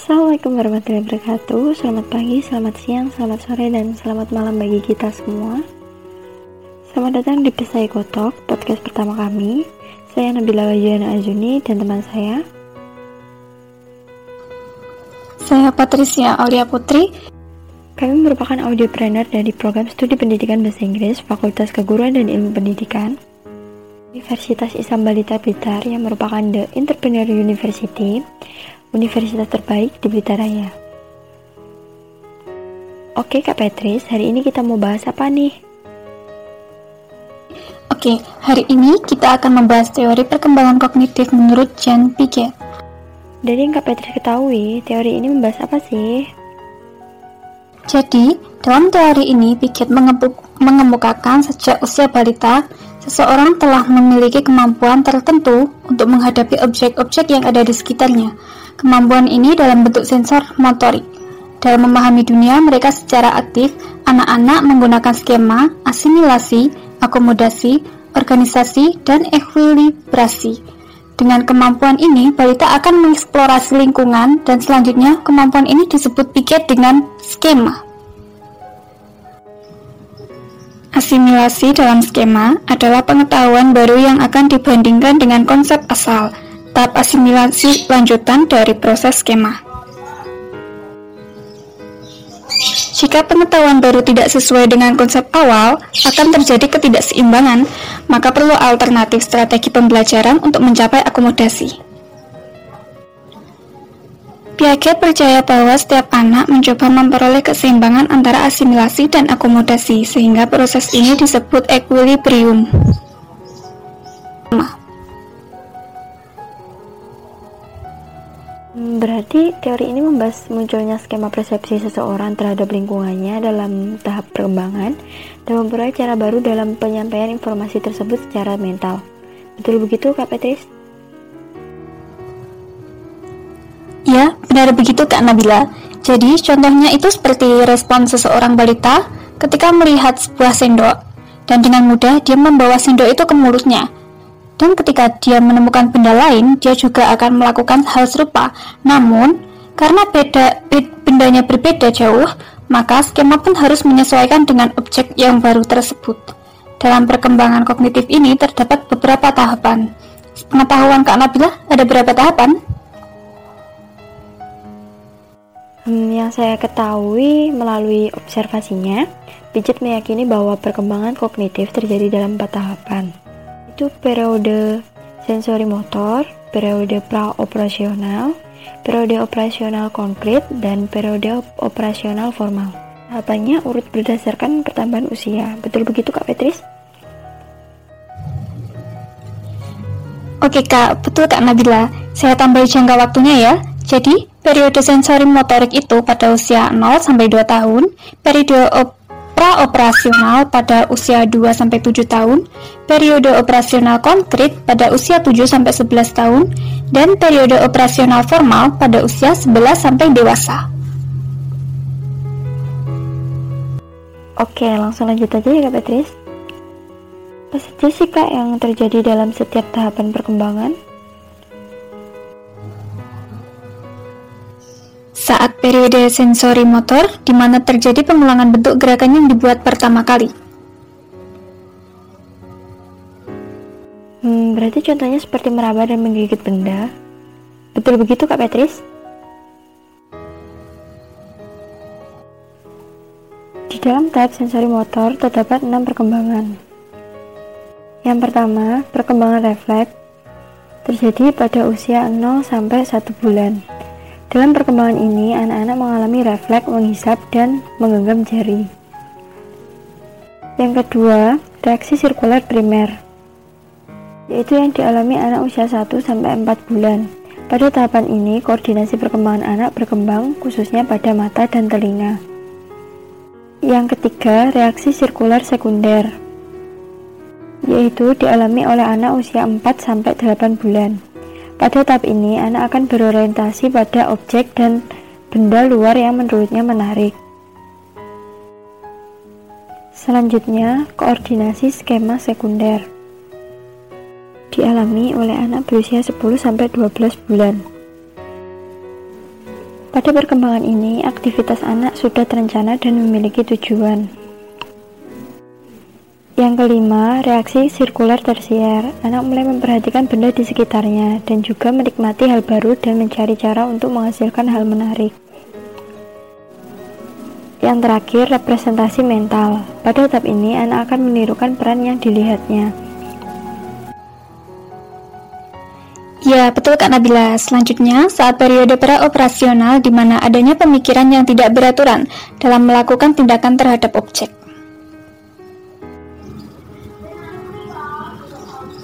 Assalamualaikum warahmatullahi wabarakatuh. Selamat pagi, selamat siang, selamat sore, dan selamat malam bagi kita semua. Selamat datang di Pesai Kotok, podcast pertama kami. Saya Nabila Wajana Azuni dan teman saya. Saya Patricia Aulia Putri. Kami merupakan audiopreneur dari program studi pendidikan bahasa Inggris Fakultas Keguruan dan Ilmu Pendidikan Universitas Islam Balita Blitar yang merupakan The Entrepreneur University universitas terbaik di Blitar Raya. Oke Kak Petris, hari ini kita mau bahas apa nih? Oke, hari ini kita akan membahas teori perkembangan kognitif menurut Jean Piaget. Dari yang Kak Petris ketahui, teori ini membahas apa sih? Jadi, dalam teori ini Piaget mengemukakan sejak usia balita, seseorang telah memiliki kemampuan tertentu untuk menghadapi objek-objek yang ada di sekitarnya, Kemampuan ini dalam bentuk sensor motorik. Dalam memahami dunia, mereka secara aktif, anak-anak menggunakan skema, asimilasi, akomodasi, organisasi, dan ekuilibrasi. Dengan kemampuan ini, balita akan mengeksplorasi lingkungan dan selanjutnya kemampuan ini disebut piket dengan skema. Asimilasi dalam skema adalah pengetahuan baru yang akan dibandingkan dengan konsep asal, tahap asimilasi lanjutan dari proses skema. Jika pengetahuan baru tidak sesuai dengan konsep awal, akan terjadi ketidakseimbangan, maka perlu alternatif strategi pembelajaran untuk mencapai akomodasi. Piaget percaya bahwa setiap anak mencoba memperoleh keseimbangan antara asimilasi dan akomodasi, sehingga proses ini disebut equilibrium. Teori ini membahas munculnya skema persepsi seseorang terhadap lingkungannya dalam tahap perkembangan dan memperoleh cara baru dalam penyampaian informasi tersebut secara mental. Betul begitu Kak Petris? Ya, benar begitu Kak Nabila. Jadi contohnya itu seperti respon seseorang balita ketika melihat sebuah sendok dan dengan mudah dia membawa sendok itu ke mulutnya dan ketika dia menemukan benda lain, dia juga akan melakukan hal serupa. Namun, karena beda bendanya berbeda jauh, maka skema pun harus menyesuaikan dengan objek yang baru tersebut. Dalam perkembangan kognitif ini terdapat beberapa tahapan. Pengetahuan Kak Nabila, ada berapa tahapan? Hmm, yang saya ketahui melalui observasinya, Pijet meyakini bahwa perkembangan kognitif terjadi dalam empat tahapan itu periode sensori motor, periode pra-operasional, periode operasional konkret, dan periode operasional formal. Tahapannya urut berdasarkan pertambahan usia. Betul begitu Kak Petris? Oke Kak, betul Kak Nabila. Saya tambahi jangka waktunya ya. Jadi, periode sensori motorik itu pada usia 0 sampai 2 tahun, periode op pra-operasional pada usia 2-7 tahun, periode operasional konkret pada usia 7-11 tahun, dan periode operasional formal pada usia 11 sampai dewasa. Oke, langsung lanjut aja ya Kak Petris. Apa saja sih Kak yang terjadi dalam setiap tahapan perkembangan? saat periode sensori motor di mana terjadi pengulangan bentuk gerakan yang dibuat pertama kali. Berarti contohnya seperti meraba dan menggigit benda. Betul begitu Kak Petris? Di dalam tahap sensori motor terdapat enam perkembangan. Yang pertama, perkembangan refleks terjadi pada usia 0 sampai 1 bulan. Dalam perkembangan ini, anak-anak mengalami refleks menghisap dan menggenggam jari. Yang kedua, reaksi sirkuler primer, yaitu yang dialami anak usia 1 4 bulan. Pada tahapan ini, koordinasi perkembangan anak berkembang khususnya pada mata dan telinga. Yang ketiga, reaksi sirkuler sekunder, yaitu dialami oleh anak usia 4 8 bulan. Pada tahap ini, anak akan berorientasi pada objek dan benda luar yang menurutnya menarik. Selanjutnya, koordinasi skema sekunder dialami oleh anak berusia 10-12 bulan. Pada perkembangan ini, aktivitas anak sudah terencana dan memiliki tujuan. Yang kelima, reaksi sirkuler tersier. Anak mulai memperhatikan benda di sekitarnya dan juga menikmati hal baru dan mencari cara untuk menghasilkan hal menarik. Yang terakhir, representasi mental. Pada tahap ini, anak akan menirukan peran yang dilihatnya. Ya, betul Kak Nabila. Selanjutnya, saat periode pra-operasional di mana adanya pemikiran yang tidak beraturan dalam melakukan tindakan terhadap objek.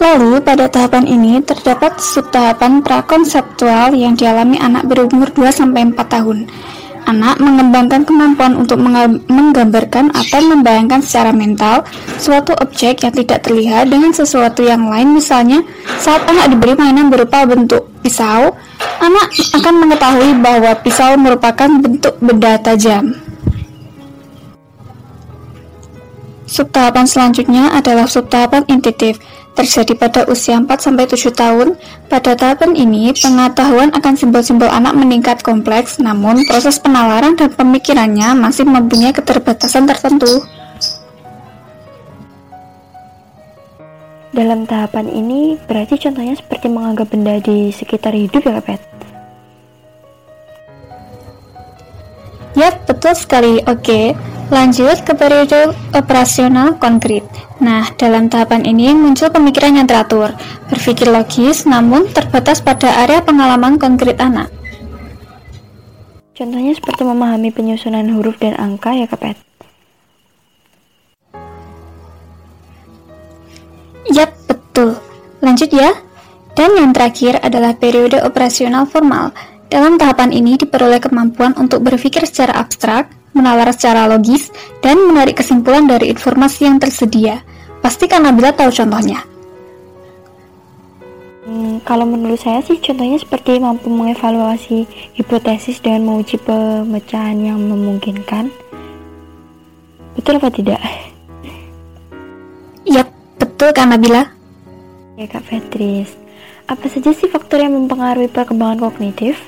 Lalu, pada tahapan ini terdapat subtahapan prakonseptual yang dialami anak berumur 2-4 tahun. Anak mengembangkan kemampuan untuk menggambarkan atau membayangkan secara mental suatu objek yang tidak terlihat dengan sesuatu yang lain. Misalnya, saat anak diberi mainan berupa bentuk pisau, anak akan mengetahui bahwa pisau merupakan bentuk benda tajam. Subtahapan selanjutnya adalah subtahapan intuitif terjadi pada usia 4-7 tahun. Pada tahapan ini, pengetahuan akan simbol-simbol anak meningkat kompleks, namun proses penalaran dan pemikirannya masih mempunyai keterbatasan tertentu. Dalam tahapan ini, berarti contohnya seperti menganggap benda di sekitar hidup ya, Pet? Ya, betul sekali. Oke, lanjut ke periode operasional konkret. Nah, dalam tahapan ini muncul pemikiran yang teratur, berpikir logis, namun terbatas pada area pengalaman konkret anak. Contohnya seperti memahami penyusunan huruf dan angka ya Kapet? Yap, betul. Lanjut ya. Dan yang terakhir adalah periode operasional formal. Dalam tahapan ini diperoleh kemampuan untuk berpikir secara abstrak, menalar secara logis, dan menarik kesimpulan dari informasi yang tersedia. Pasti kan Nabila tahu contohnya. Hmm, kalau menurut saya sih contohnya seperti mampu mengevaluasi hipotesis dengan menguji pemecahan yang memungkinkan. Betul apa tidak? Yap, betul kan Nabila? Ya Kak Petris. Apa saja sih faktor yang mempengaruhi perkembangan kognitif?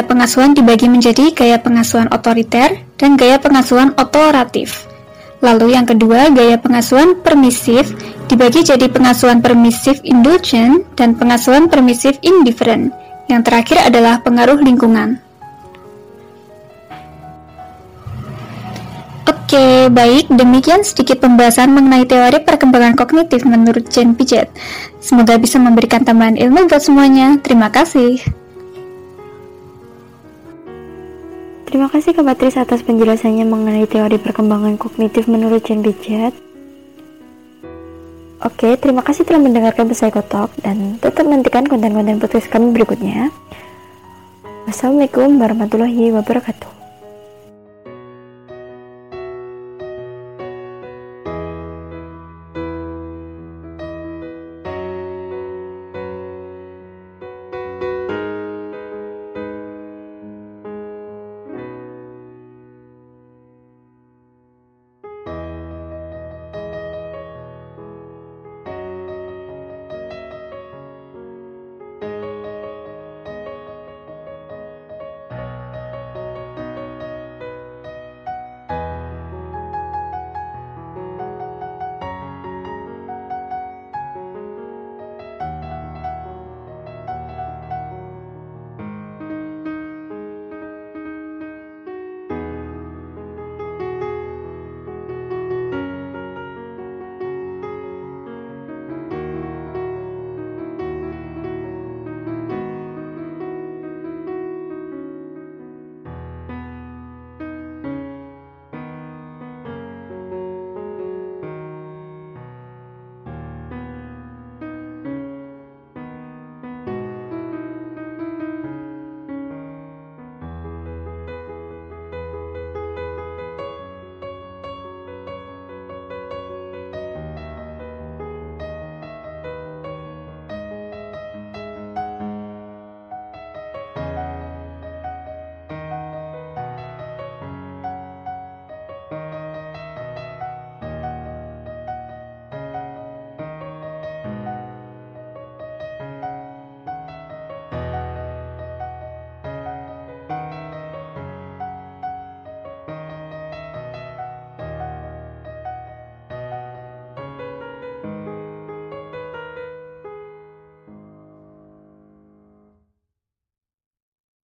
Gaya pengasuhan dibagi menjadi gaya pengasuhan otoriter dan gaya pengasuhan otoratif. Lalu yang kedua, gaya pengasuhan permisif dibagi jadi pengasuhan permisif indulgent dan pengasuhan permisif indifferent. Yang terakhir adalah pengaruh lingkungan. Oke, baik. Demikian sedikit pembahasan mengenai teori perkembangan kognitif menurut Jane Piaget. Semoga bisa memberikan tambahan ilmu buat semuanya. Terima kasih. Terima kasih Kak Patris atas penjelasannya mengenai teori perkembangan kognitif menurut Jane Piaget. Oke, terima kasih telah mendengarkan Psychotalk dan tetap nantikan konten-konten podcast kami berikutnya. Wassalamualaikum warahmatullahi wabarakatuh.